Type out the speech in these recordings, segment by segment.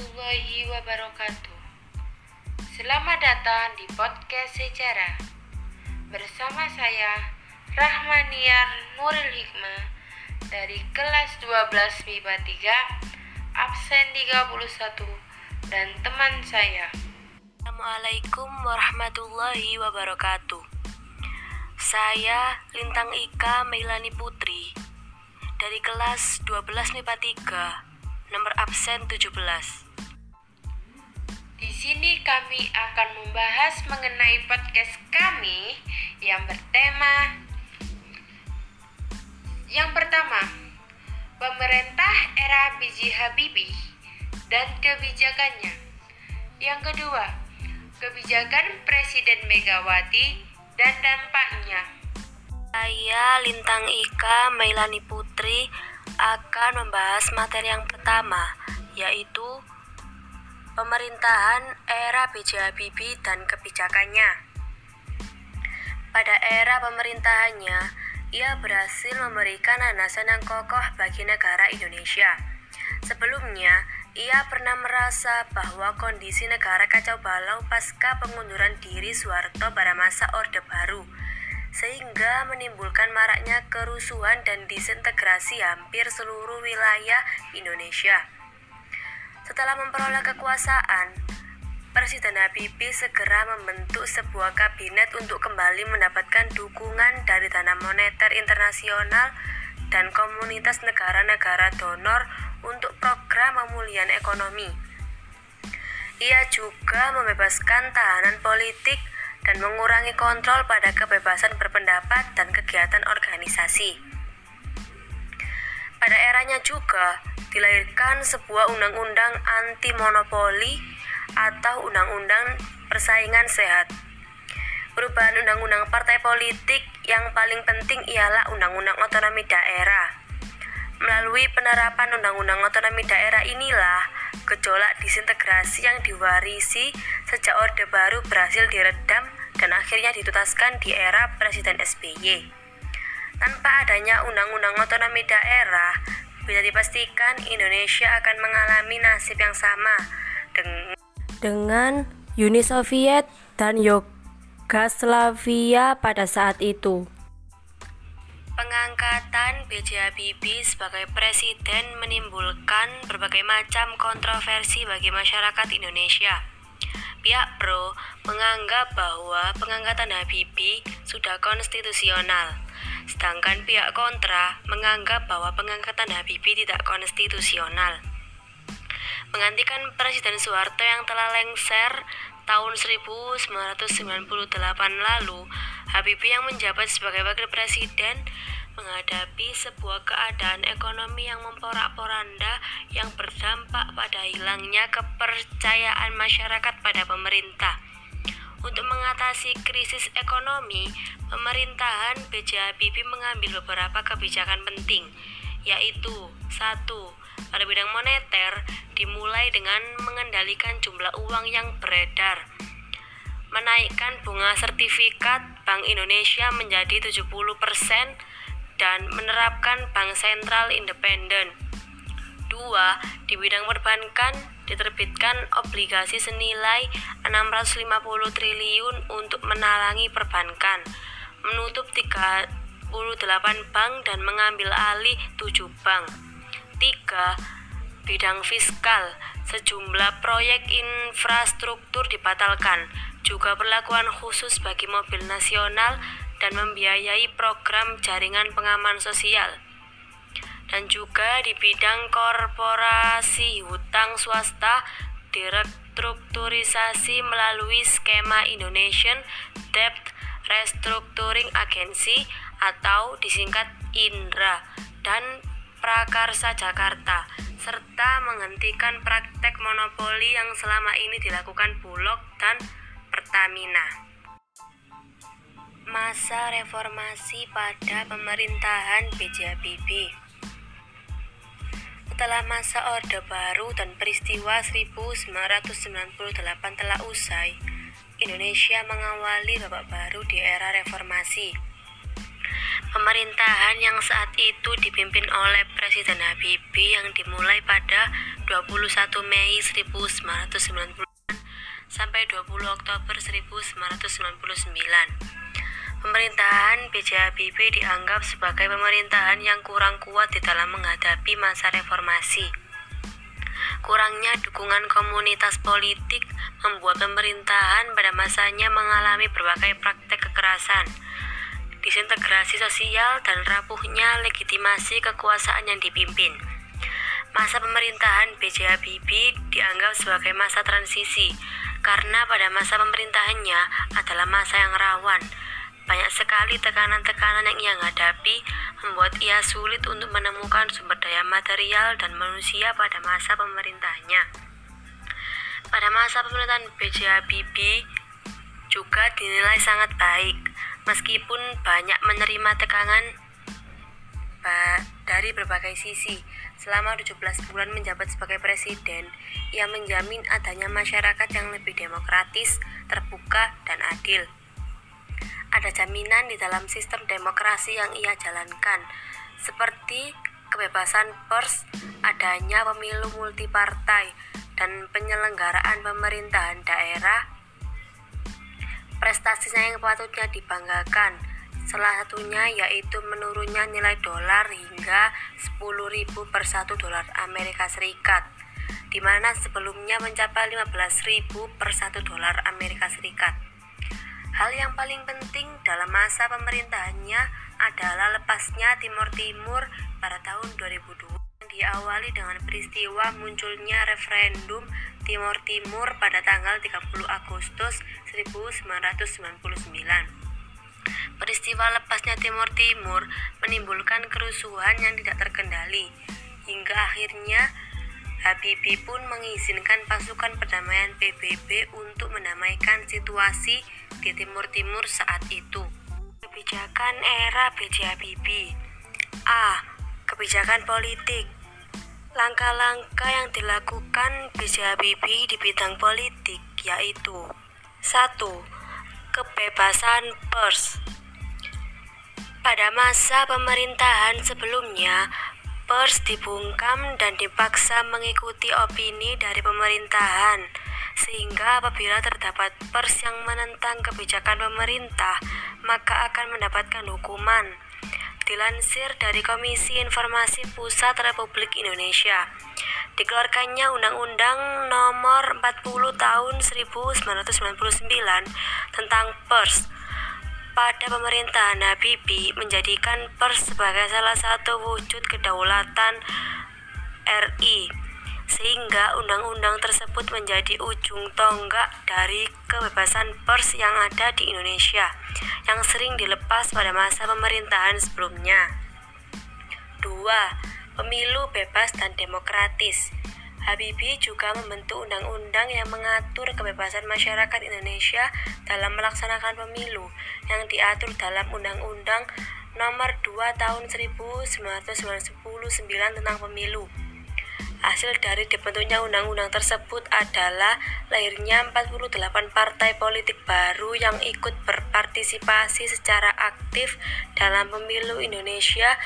warahmatullahi wabarakatuh. Selamat datang di podcast sejarah. Bersama saya Rahmaniar Nuril Hikmah dari kelas 12 MIPA 3 absen 31 dan teman saya. Assalamualaikum warahmatullahi wabarakatuh. Saya Lintang Ika Meilani Putri dari kelas 12 MIPA 3 nomor absen 17. Sini kami akan membahas mengenai podcast kami yang bertema yang pertama, pemerintah era B.J. Habibie dan kebijakannya. Yang kedua, kebijakan Presiden Megawati dan dampaknya. Saya Lintang Ika Meilani Putri akan membahas materi yang pertama, yaitu pemerintahan era B.J. Habibie dan kebijakannya. Pada era pemerintahannya, ia berhasil memberikan landasan yang kokoh bagi negara Indonesia. Sebelumnya, ia pernah merasa bahwa kondisi negara kacau balau pasca pengunduran diri Soeharto pada masa Orde Baru sehingga menimbulkan maraknya kerusuhan dan disintegrasi hampir seluruh wilayah Indonesia. Setelah memperoleh kekuasaan, Presiden Habibie segera membentuk sebuah kabinet untuk kembali mendapatkan dukungan dari Dana Moneter Internasional dan komunitas negara-negara donor untuk program pemulihan ekonomi. Ia juga membebaskan tahanan politik dan mengurangi kontrol pada kebebasan berpendapat dan kegiatan organisasi. Pada eranya juga dilahirkan sebuah undang-undang anti monopoli atau undang-undang persaingan sehat. Perubahan undang-undang partai politik yang paling penting ialah undang-undang otonomi daerah. Melalui penerapan undang-undang otonomi daerah inilah gejolak disintegrasi yang diwarisi sejak Orde Baru berhasil diredam dan akhirnya dituntaskan di era Presiden SBY. Tanpa adanya undang-undang otonomi daerah, bisa dipastikan Indonesia akan mengalami nasib yang sama dengan, dengan Uni Soviet dan Yugoslavia pada saat itu. Pengangkatan B.J. Habibie sebagai presiden menimbulkan berbagai macam kontroversi bagi masyarakat Indonesia. Pihak pro menganggap bahwa pengangkatan Habibie sudah konstitusional, sedangkan pihak kontra menganggap bahwa pengangkatan Habibie tidak konstitusional. Menggantikan Presiden Soeharto yang telah lengser tahun 1998 lalu, Habibie yang menjabat sebagai wakil presiden menghadapi sebuah keadaan ekonomi yang memporak-poranda yang berdampak pada hilangnya kepercayaan masyarakat pada pemerintah. Untuk mengatasi krisis ekonomi, pemerintahan B.J. Habibie mengambil beberapa kebijakan penting, yaitu satu, pada bidang moneter dimulai dengan mengendalikan jumlah uang yang beredar menaikkan bunga sertifikat Bank Indonesia menjadi 70% dan menerapkan bank sentral independen. Dua, di bidang perbankan diterbitkan obligasi senilai 650 triliun untuk menalangi perbankan, menutup 38 bank dan mengambil alih 7 bank. Tiga, bidang fiskal, sejumlah proyek infrastruktur dibatalkan, juga perlakuan khusus bagi mobil nasional dan membiayai program jaringan pengaman sosial. Dan juga di bidang korporasi hutang swasta direstrukturisasi melalui skema Indonesian Debt Restructuring Agency atau disingkat INDRA dan Prakarsa Jakarta serta menghentikan praktek monopoli yang selama ini dilakukan Bulog dan Pertamina. Masa reformasi pada pemerintahan B.J. Habibie Setelah masa Orde Baru dan peristiwa 1998 telah usai, Indonesia mengawali babak baru di era reformasi. Pemerintahan yang saat itu dipimpin oleh Presiden Habibie yang dimulai pada 21 Mei 1990 sampai 20 Oktober 1999. Pemerintahan B.J. Habibie dianggap sebagai pemerintahan yang kurang kuat di dalam menghadapi masa reformasi. Kurangnya dukungan komunitas politik membuat pemerintahan pada masanya mengalami berbagai praktek kekerasan disintegrasi sosial, dan rapuhnya legitimasi kekuasaan yang dipimpin. Masa pemerintahan B.J. Habibie dianggap sebagai masa transisi karena pada masa pemerintahannya adalah masa yang rawan. Banyak sekali tekanan-tekanan yang ia hadapi membuat ia sulit untuk menemukan sumber daya material dan manusia pada masa pemerintahannya. Pada masa pemerintahan B.J. Habibie juga dinilai sangat baik meskipun banyak menerima tekanan dari berbagai sisi. Selama 17 bulan menjabat sebagai presiden, ia menjamin adanya masyarakat yang lebih demokratis, terbuka, dan adil. Ada jaminan di dalam sistem demokrasi yang ia jalankan, seperti kebebasan pers, adanya pemilu multipartai, dan penyelenggaraan pemerintahan daerah prestasinya yang patutnya dibanggakan. Salah satunya yaitu menurunnya nilai dolar hingga 10.000 per 1 dolar Amerika Serikat, di mana sebelumnya mencapai 15.000 per 1 dolar Amerika Serikat. Hal yang paling penting dalam masa pemerintahannya adalah lepasnya Timur Timur pada tahun 2002 yang diawali dengan peristiwa munculnya referendum Timur Timur pada tanggal 30 Agustus 1999. Peristiwa lepasnya Timur Timur menimbulkan kerusuhan yang tidak terkendali, hingga akhirnya Habibie pun mengizinkan pasukan perdamaian PBB untuk mendamaikan situasi di Timur Timur saat itu. Kebijakan era B.J. Habibie A. Kebijakan politik Langkah-langkah yang dilakukan B.J. Habibie di bidang politik yaitu 1. Kebebasan pers Pada masa pemerintahan sebelumnya, pers dibungkam dan dipaksa mengikuti opini dari pemerintahan, sehingga apabila terdapat pers yang menentang kebijakan pemerintah, maka akan mendapatkan hukuman. Dilansir dari Komisi Informasi Pusat Republik Indonesia, dikeluarkannya Undang-Undang Nomor 40 Tahun 1999 tentang pers pada pemerintahan Habibie menjadikan pers sebagai salah satu wujud kedaulatan RI sehingga undang-undang tersebut menjadi ujung tonggak dari kebebasan pers yang ada di Indonesia yang sering dilepas pada masa pemerintahan sebelumnya. 2 pemilu bebas dan demokratis. Habibie juga membentuk undang-undang yang mengatur kebebasan masyarakat Indonesia dalam melaksanakan pemilu yang diatur dalam Undang-Undang Nomor 2 Tahun 1999 tentang Pemilu. Hasil dari dibentuknya undang-undang tersebut adalah lahirnya 48 partai politik baru yang ikut berpartisipasi secara aktif dalam pemilu Indonesia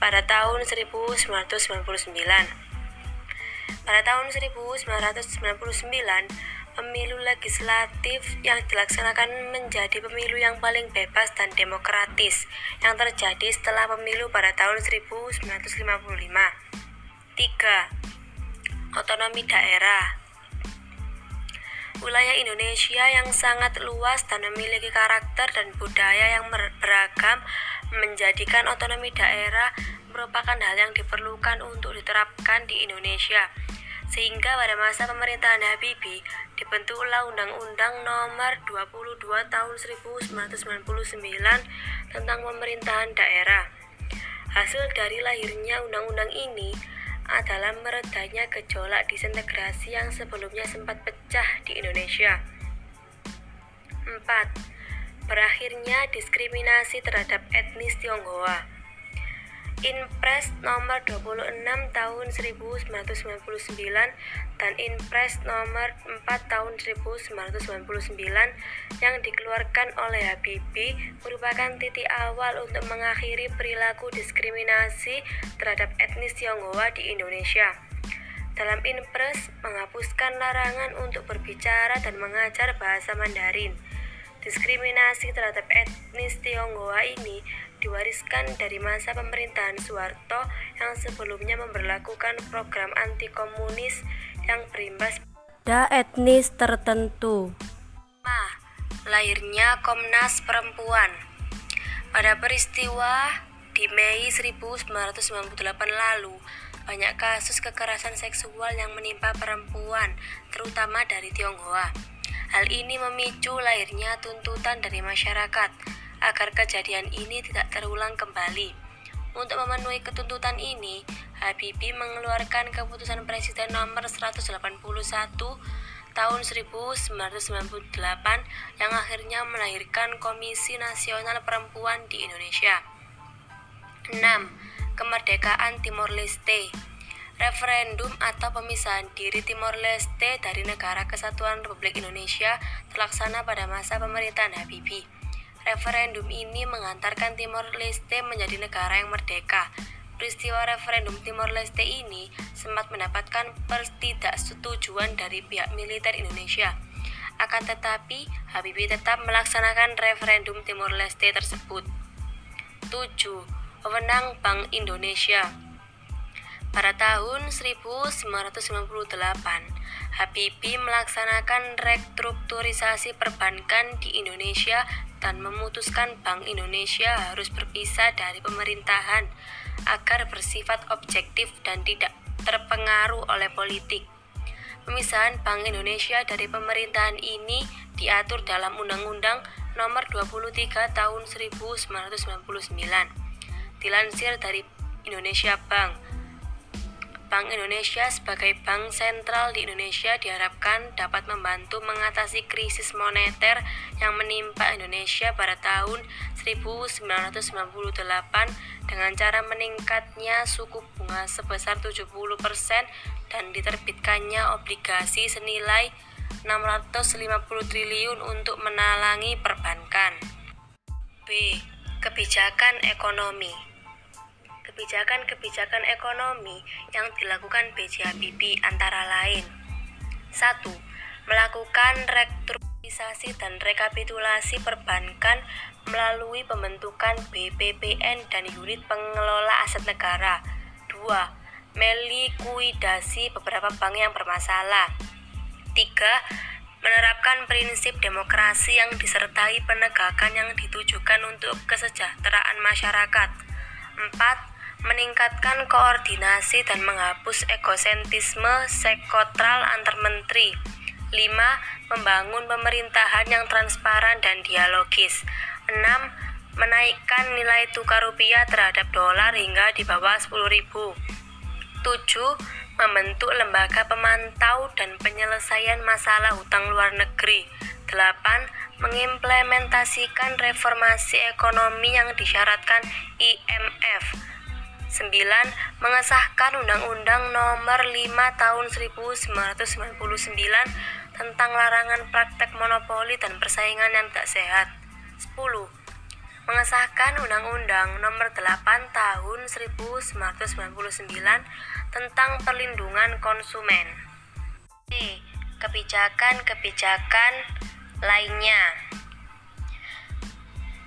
pada tahun 1999. Pada tahun 1999, pemilu legislatif yang dilaksanakan menjadi pemilu yang paling bebas dan demokratis yang terjadi setelah pemilu pada tahun 1955. 3. Otonomi daerah Wilayah Indonesia yang sangat luas dan memiliki karakter dan budaya yang beragam menjadikan otonomi daerah merupakan hal yang diperlukan untuk diterapkan di Indonesia. Sehingga pada masa pemerintahan Habibie dibentuklah Undang-Undang Nomor 22 Tahun 1999 tentang pemerintahan daerah. Hasil dari lahirnya undang-undang ini adalah meredanya gejolak disintegrasi yang sebelumnya sempat pecah di Indonesia. 4. Berakhirnya diskriminasi terhadap etnis Tionghoa. Inpres nomor 26 tahun 1999 dan Inpres nomor 4 tahun 1999 yang dikeluarkan oleh Habibie merupakan titik awal untuk mengakhiri perilaku diskriminasi terhadap etnis Tionghoa di Indonesia. Dalam Inpres menghapuskan larangan untuk berbicara dan mengajar bahasa Mandarin. Diskriminasi terhadap etnis Tionghoa ini diwariskan dari masa pemerintahan Soeharto yang sebelumnya memperlakukan program anti komunis yang berimbas pada etnis tertentu. Ma, lahirnya Komnas Perempuan. Pada peristiwa di Mei 1998 lalu, banyak kasus kekerasan seksual yang menimpa perempuan, terutama dari Tionghoa. Hal ini memicu lahirnya tuntutan dari masyarakat agar kejadian ini tidak terulang kembali. Untuk memenuhi ketuntutan ini, Habibie mengeluarkan keputusan Presiden nomor 181 tahun 1998 yang akhirnya melahirkan Komisi Nasional Perempuan di Indonesia. 6. Kemerdekaan Timor Leste Referendum atau pemisahan diri Timor Leste dari Negara Kesatuan Republik Indonesia terlaksana pada masa pemerintahan Habibie. Referendum ini mengantarkan Timor Leste menjadi negara yang merdeka. Peristiwa referendum Timor Leste ini sempat mendapatkan pertidaksetujuan dari pihak militer Indonesia. Akan tetapi, Habibie tetap melaksanakan referendum Timor Leste tersebut. 7. Wewenang Bank Indonesia pada tahun 1998, Habibie melaksanakan restrukturisasi perbankan di Indonesia dan memutuskan Bank Indonesia harus berpisah dari pemerintahan agar bersifat objektif dan tidak terpengaruh oleh politik. Pemisahan Bank Indonesia dari pemerintahan ini diatur dalam Undang-Undang Nomor 23 Tahun 1999. Dilansir dari Indonesia Bank, Bank Indonesia sebagai bank sentral di Indonesia diharapkan dapat membantu mengatasi krisis moneter yang menimpa Indonesia pada tahun 1998 dengan cara meningkatnya suku bunga sebesar 70% dan diterbitkannya obligasi senilai 650 triliun untuk menalangi perbankan. B. Kebijakan ekonomi kebijakan-kebijakan ekonomi yang dilakukan B.J. Habibie antara lain 1. Melakukan restrukturisasi dan rekapitulasi perbankan melalui pembentukan BPPN dan unit pengelola aset negara 2. Melikuidasi beberapa bank yang bermasalah 3 menerapkan prinsip demokrasi yang disertai penegakan yang ditujukan untuk kesejahteraan masyarakat. 4 meningkatkan koordinasi dan menghapus egosentrisme sekotral antar menteri. 5. Membangun pemerintahan yang transparan dan dialogis. 6. Menaikkan nilai tukar rupiah terhadap dolar hingga di bawah 10.000. 7. Membentuk lembaga pemantau dan penyelesaian masalah hutang luar negeri. 8. Mengimplementasikan reformasi ekonomi yang disyaratkan IMF. 9. Mengesahkan Undang-Undang Nomor 5 Tahun 1999 tentang larangan praktek monopoli dan persaingan yang tak sehat. 10. Mengesahkan Undang-Undang Nomor 8 Tahun 1999 tentang perlindungan konsumen. C. Kebijakan-kebijakan lainnya.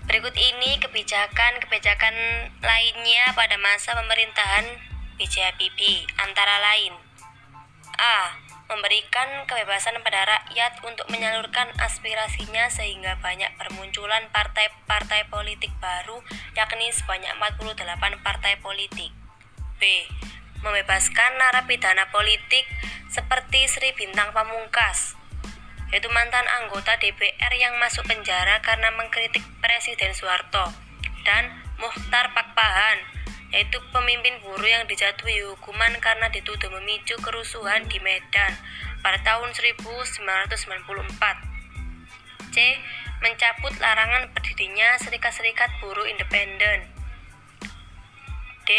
Berikut ini kebijakan-kebijakan lainnya pada masa pemerintahan B.J. Habibie, antara lain A. Memberikan kebebasan pada rakyat untuk menyalurkan aspirasinya sehingga banyak bermunculan partai-partai politik baru, yakni sebanyak 48 partai politik. B. Membebaskan narapidana politik seperti Sri Bintang Pamungkas, yaitu mantan anggota DPR yang masuk penjara karena mengkritik Presiden Soeharto, dan Muhtar Pakpahan, yaitu pemimpin buruh yang dijatuhi hukuman karena dituduh memicu kerusuhan di Medan pada tahun 1994. C. Mencabut larangan berdirinya Serikat-Serikat Buruh Independen. D.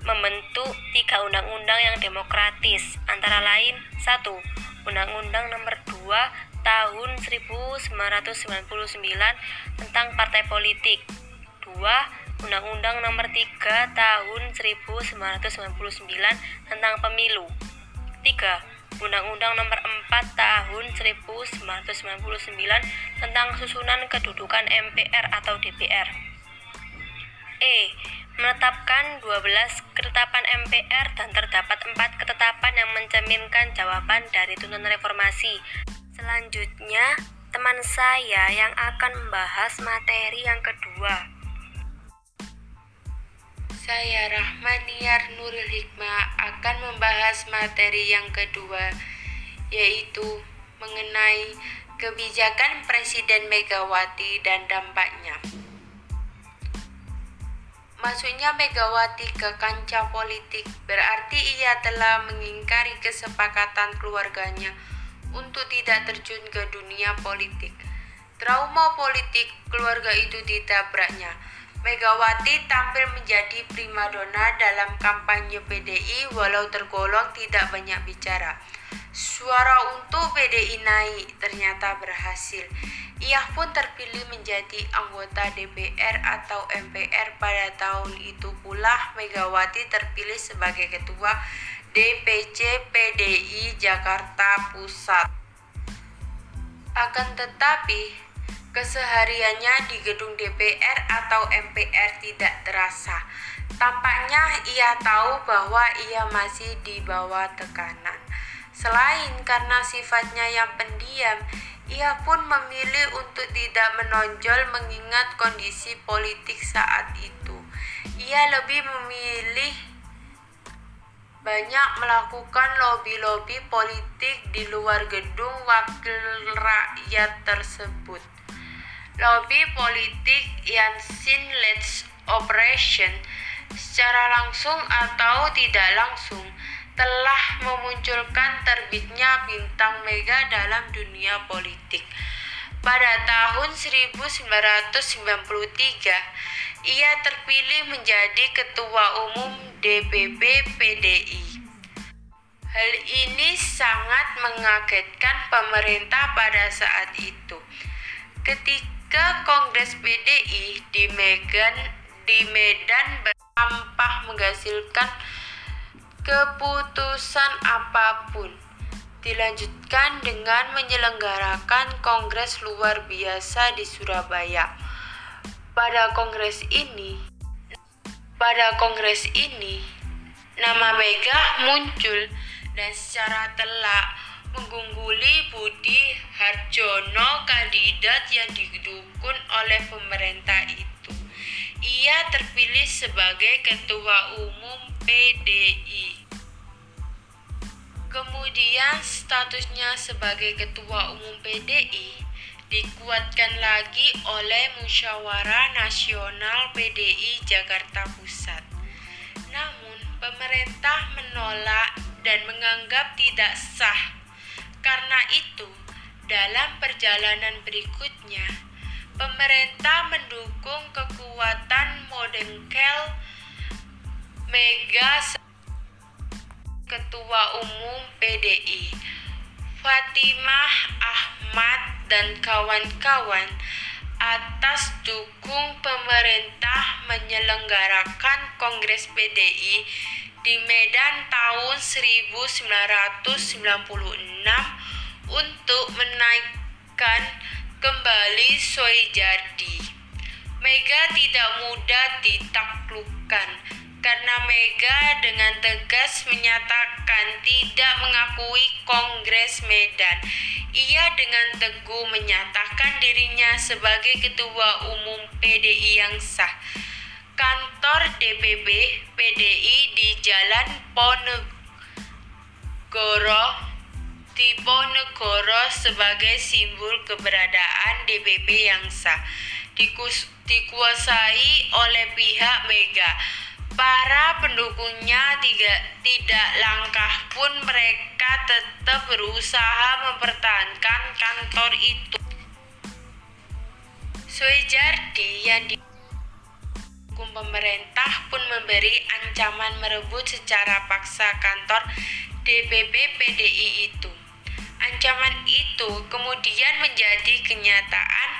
Membentuk tiga undang-undang yang demokratis, antara lain satu Undang-Undang Nomor 2 Tahun 1999 tentang Partai Politik 2. Undang-Undang Nomor 3 Tahun 1999 tentang Pemilu 3. Undang-Undang Nomor 4 Tahun 1999 tentang susunan kedudukan MPR atau DPR E menetapkan 12 ketetapan MPR dan terdapat empat ketetapan yang mencerminkan jawaban dari tuntutan reformasi. Selanjutnya, teman saya yang akan membahas materi yang kedua. Saya Rahmaniar Nurul Hikmah akan membahas materi yang kedua, yaitu mengenai kebijakan Presiden Megawati dan dampaknya. Masuknya Megawati ke kancah politik berarti ia telah mengingkari kesepakatan keluarganya untuk tidak terjun ke dunia politik. Trauma politik keluarga itu ditabraknya. Megawati tampil menjadi primadona dalam kampanye PDI walau tergolong tidak banyak bicara. Suara untuk PDI naik ternyata berhasil. Ia pun terpilih menjadi anggota DPR atau MPR pada tahun itu pula Megawati terpilih sebagai ketua DPC PDI Jakarta Pusat. Akan tetapi, kesehariannya di gedung DPR atau MPR tidak terasa. Tampaknya ia tahu bahwa ia masih di bawah tekanan. Selain karena sifatnya yang pendiam, ia pun memilih untuk tidak menonjol mengingat kondisi politik saat itu. Ia lebih memilih banyak melakukan lobi-lobi politik di luar gedung wakil rakyat tersebut. Lobi politik Yansin Let's Operation secara langsung atau tidak langsung telah memunculkan terbitnya bintang mega dalam dunia politik. Pada tahun 1993, ia terpilih menjadi ketua umum DPP PDI. Hal ini sangat mengagetkan pemerintah pada saat itu. Ketika Kongres PDI di Medan di Medan bersampah menghasilkan keputusan apa pun. Dilanjutkan dengan menyelenggarakan kongres luar biasa di Surabaya. Pada kongres ini, pada kongres ini, nama Mega muncul dan secara telak mengungguli Budi Harjono kandidat yang didukung oleh pemerintah itu. Ia terpilih sebagai ketua umum PDI. Kemudian statusnya sebagai Ketua Umum PDI dikuatkan lagi oleh Musyawarah Nasional PDI Jakarta Pusat. Namun, pemerintah menolak dan menganggap tidak sah. Karena itu, dalam perjalanan berikutnya, pemerintah mendukung kekuatan modengkel Mega Ketua Umum PDI Fatimah Ahmad dan kawan-kawan atas dukung pemerintah menyelenggarakan Kongres PDI di Medan tahun 1996 untuk menaikkan kembali Soejardi. Mega tidak mudah ditaklukkan karena Mega dengan tegas menyatakan tidak mengakui Kongres Medan. Ia dengan teguh menyatakan dirinya sebagai ketua umum PDI yang sah. Kantor DPP PDI di Jalan Ponegoro di Ponegoro sebagai simbol keberadaan DPP yang sah dikus, dikuasai oleh pihak Mega Para pendukungnya tidak, tidak langkah pun mereka tetap berusaha mempertahankan kantor itu. Suejardi yang di pendukung pemerintah pun memberi ancaman merebut secara paksa kantor DPP PDI itu. Ancaman itu kemudian menjadi kenyataan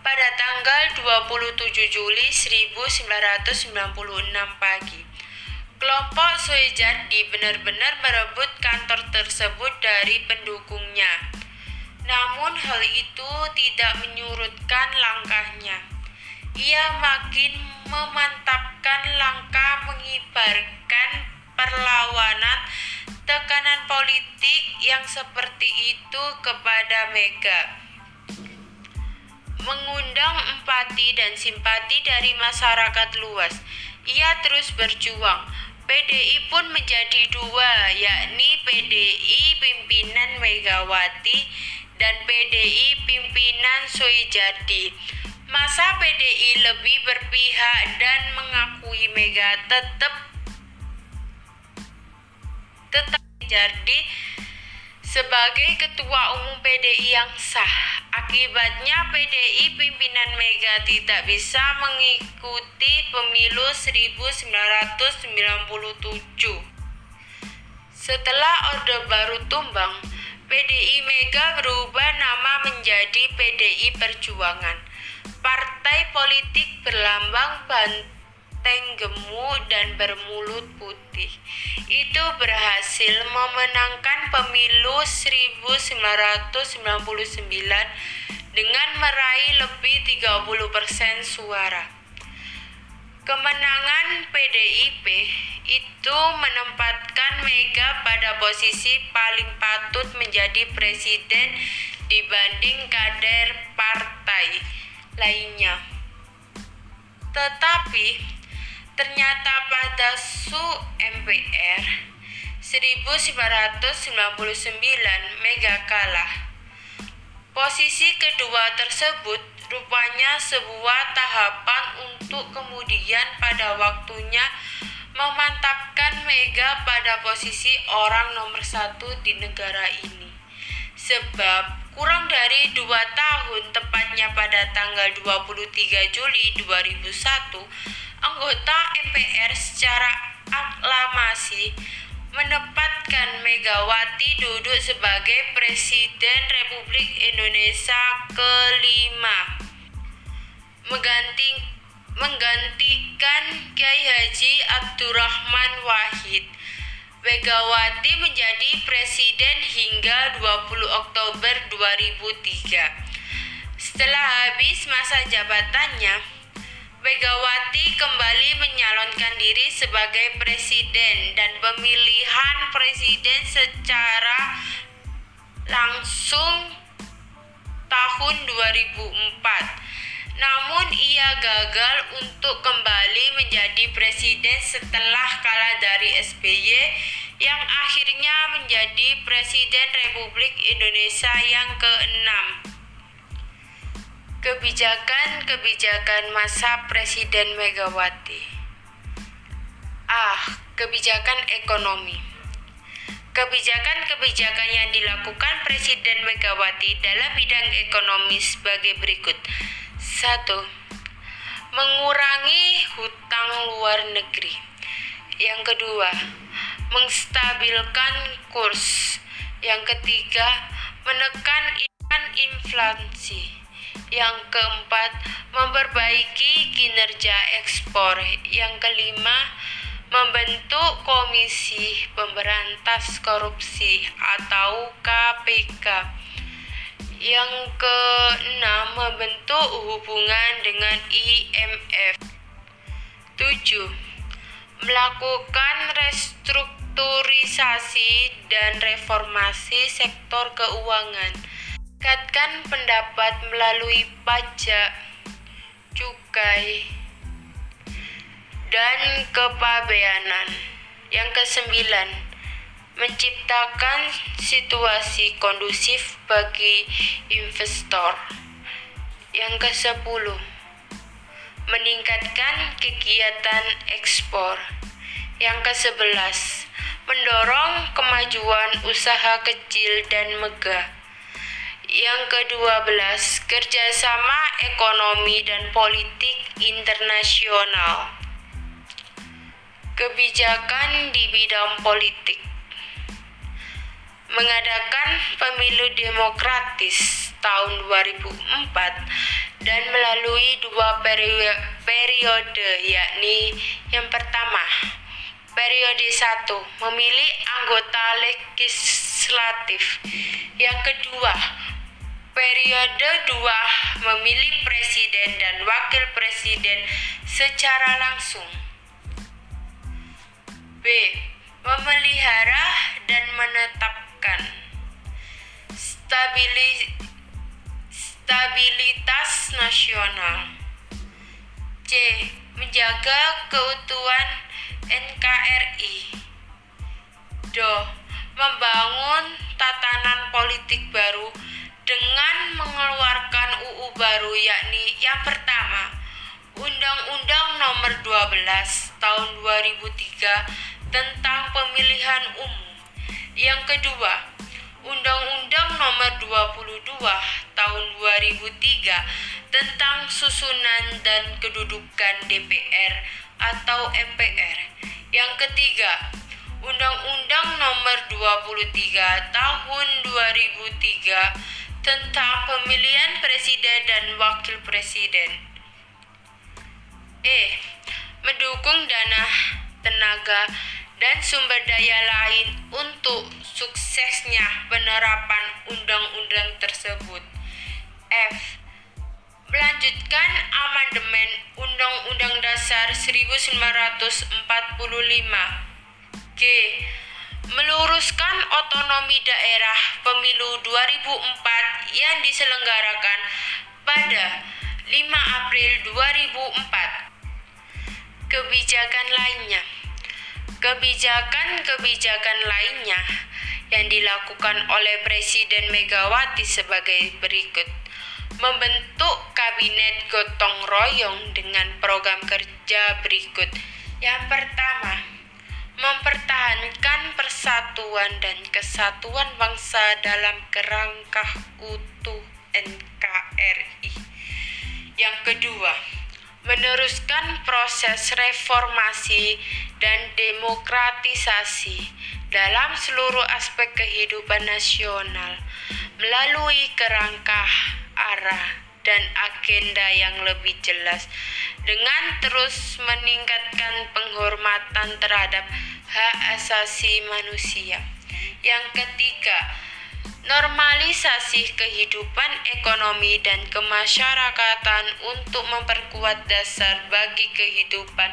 pada tanggal 27 Juli 1996 pagi. Kelompok Soejardi benar-benar merebut kantor tersebut dari pendukungnya. Namun hal itu tidak menyurutkan langkahnya. Ia makin memantapkan langkah mengibarkan perlawanan tekanan politik yang seperti itu kepada Mega mengundang empati dan simpati dari masyarakat luas. Ia terus berjuang. PDI pun menjadi dua, yakni PDI pimpinan Megawati dan PDI pimpinan Suijadi. Masa PDI lebih berpihak dan mengakui Mega tetap tetap jadi sebagai ketua umum PDI yang sah. Akibatnya PDI pimpinan Mega tidak bisa mengikuti pemilu 1997. Setelah Orde Baru tumbang, PDI Mega berubah nama menjadi PDI Perjuangan. Partai politik berlambang banteng benteng gemuk dan bermulut putih. Itu berhasil memenangkan pemilu 1999 dengan meraih lebih 30% suara. Kemenangan PDIP itu menempatkan Mega pada posisi paling patut menjadi presiden dibanding kader partai lainnya. Tetapi Ternyata pada Su MPR 1999 Mega kalah. Posisi kedua tersebut rupanya sebuah tahapan untuk kemudian pada waktunya memantapkan Mega pada posisi orang nomor satu di negara ini. Sebab kurang dari dua tahun, tepatnya pada tanggal 23 Juli 2001, anggota MPR secara aklamasi menempatkan Megawati duduk sebagai Presiden Republik Indonesia kelima mengganti, menggantikan Kiai Haji Abdurrahman Wahid. Megawati menjadi presiden hingga 20 Oktober 2003. Setelah habis masa jabatannya, Megawati kembali menyalonkan diri sebagai presiden dan pemilihan presiden secara langsung tahun 2004. Namun ia gagal untuk kembali menjadi presiden setelah kalah dari SBY yang akhirnya menjadi presiden Republik Indonesia yang ke-6. Kebijakan-kebijakan masa Presiden Megawati. Ah, kebijakan ekonomi. Kebijakan-kebijakan yang dilakukan Presiden Megawati dalam bidang ekonomi sebagai berikut. 1. Mengurangi hutang luar negeri. Yang kedua, menstabilkan kurs. Yang ketiga, menekan inflasi. Yang keempat, memperbaiki kinerja ekspor. Yang kelima, membentuk Komisi Pemberantas Korupsi atau KPK. Yang keenam, membentuk hubungan dengan IMF. 7. Melakukan restrukturisasi dan reformasi sektor keuangan Tingkatkan pendapat melalui pajak, cukai, dan kepabeanan. Yang kesembilan, menciptakan situasi kondusif bagi investor. Yang kesepuluh, meningkatkan kegiatan ekspor. Yang kesebelas, mendorong kemajuan usaha kecil dan megah. Yang kedua belas, kerjasama ekonomi dan politik internasional. Kebijakan di bidang politik mengadakan pemilu demokratis tahun 2004 dan melalui dua periode yakni yang pertama periode satu memilih anggota legislatif yang kedua periode dua memilih presiden dan wakil presiden secara langsung B memelihara dan menetapkan stabili, stabilitas nasional. C. Menjaga keutuhan NKRI. Do. Membangun tatanan politik baru dengan mengeluarkan UU baru yakni yang pertama Undang-Undang Nomor 12 Tahun 2003 tentang pemilihan umum. Yang kedua, Undang-Undang Nomor 22 Tahun 2003 tentang susunan dan kedudukan DPR atau MPR. Yang ketiga, Undang-Undang Nomor 23 Tahun 2003 tentang pemilihan presiden dan wakil presiden. E. Mendukung dana tenaga dan sumber daya lain untuk suksesnya penerapan undang-undang tersebut. F. Melanjutkan amandemen Undang-Undang Dasar 1945. G. Meluruskan otonomi daerah pemilu 2004 yang diselenggarakan pada 5 April 2004 kebijakan lainnya. Kebijakan-kebijakan lainnya yang dilakukan oleh Presiden Megawati sebagai berikut. Membentuk kabinet gotong royong dengan program kerja berikut. Yang pertama, mempertahankan persatuan dan kesatuan bangsa dalam kerangka utuh NKRI. Yang kedua, meneruskan proses reformasi dan demokratisasi dalam seluruh aspek kehidupan nasional melalui kerangka arah dan agenda yang lebih jelas dengan terus meningkatkan penghormatan terhadap hak asasi manusia. Yang ketiga, normalisasi kehidupan ekonomi dan kemasyarakatan untuk memperkuat dasar bagi kehidupan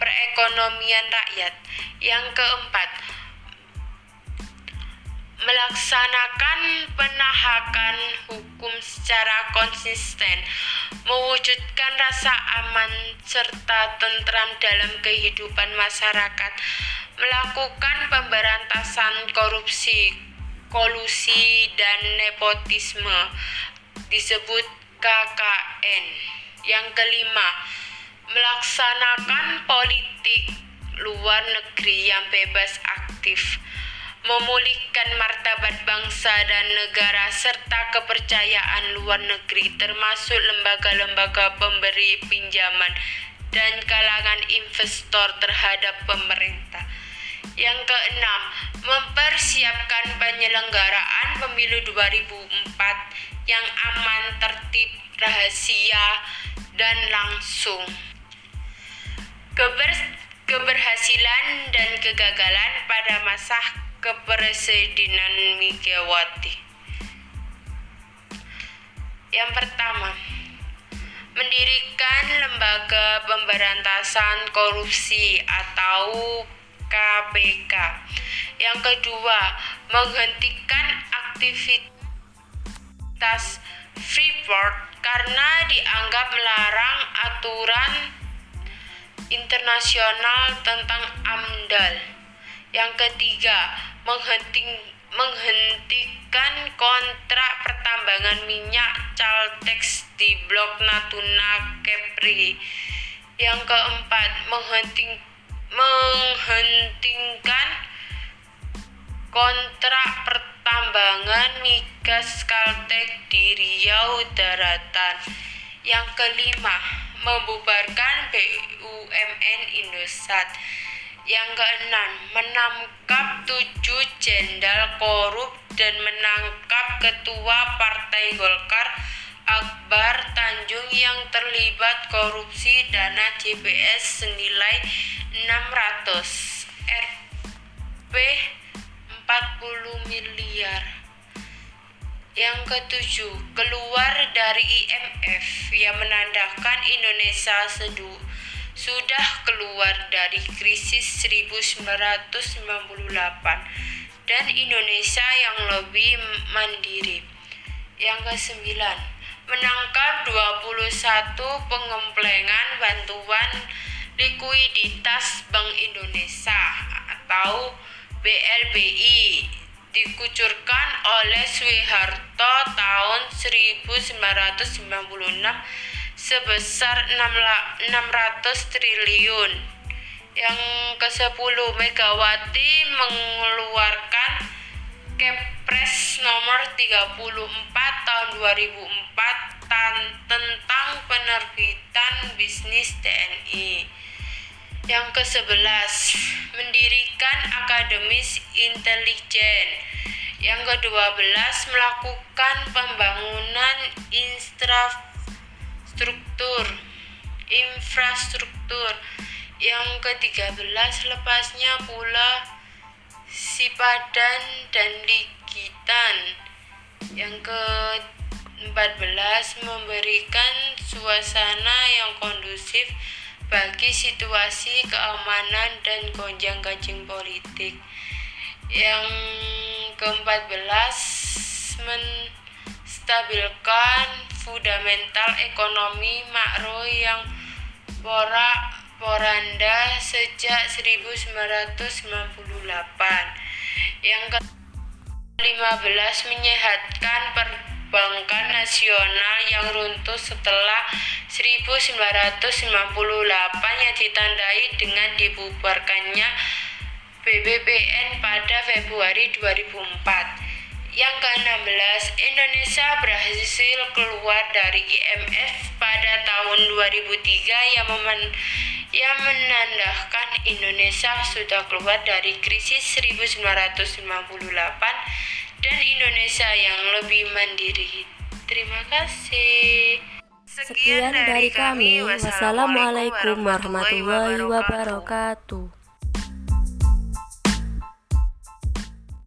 perekonomian rakyat. Yang keempat, melaksanakan penahakan hukum secara konsisten, mewujudkan rasa aman serta tentram dalam kehidupan masyarakat, melakukan pemberantasan korupsi kolusi dan nepotisme disebut KKN. Yang kelima, melaksanakan politik luar negeri yang bebas aktif, memulihkan martabat bangsa dan negara serta kepercayaan luar negeri termasuk lembaga-lembaga pemberi pinjaman dan kalangan investor terhadap pemerintah. Yang keenam, mempersiapkan penyelenggaraan pemilu 2004 yang aman, tertib, rahasia, dan langsung. Keber keberhasilan dan kegagalan pada masa kepresidenan Megawati. Yang pertama, mendirikan lembaga pemberantasan korupsi atau KPK. Yang kedua, menghentikan aktivitas Freeport karena dianggap melarang aturan internasional tentang AMDAL. Yang ketiga, menghentikan kontrak pertambangan minyak Caltex di Blok Natuna Kepri. Yang keempat, menghentikan menghentikan kontrak pertambangan migas Kaltek di Riau Daratan. Yang kelima, membubarkan BUMN Indosat. Yang keenam, menangkap tujuh jenderal korup dan menangkap ketua Partai Golkar Akbar Tanjung yang terlibat korupsi dana JPS senilai 600 Rp 40 miliar. Yang ketujuh, keluar dari IMF yang menandakan Indonesia sedu sudah keluar dari krisis 1998 dan Indonesia yang lebih mandiri. Yang kesembilan, menangkap 21 pengemplengan bantuan likuiditas Bank Indonesia atau BLBI dikucurkan oleh Soeharto tahun 1996 sebesar 600 triliun. Yang ke-10 Megawati mengeluarkan Kepres nomor 34 tahun 2004 tentang penerbitan bisnis TNI. Yang ke-11, mendirikan akademis intelijen. Yang ke-12, melakukan pembangunan infrastruktur. Infrastruktur. Yang ke-13, lepasnya pula Sipadan dan Ligitan. Yang ke-14 memberikan suasana yang kondusif bagi situasi keamanan dan gonjang-ganjing politik. Yang ke-14 menstabilkan fundamental ekonomi makro yang porak poranda sejak 1998. Yang ke-15 menyehatkan perbankan nasional yang runtuh setelah 1998 yang ditandai dengan dibubarkannya BBPN pada Februari 2004. Yang ke-16, Indonesia berhasil keluar dari IMF pada tahun 2003 yang memen yang menandakan Indonesia sudah keluar dari krisis 1998 dan Indonesia yang lebih mandiri. Terima kasih. Sekian dari kami. Wassalamualaikum warahmatullahi wabarakatuh.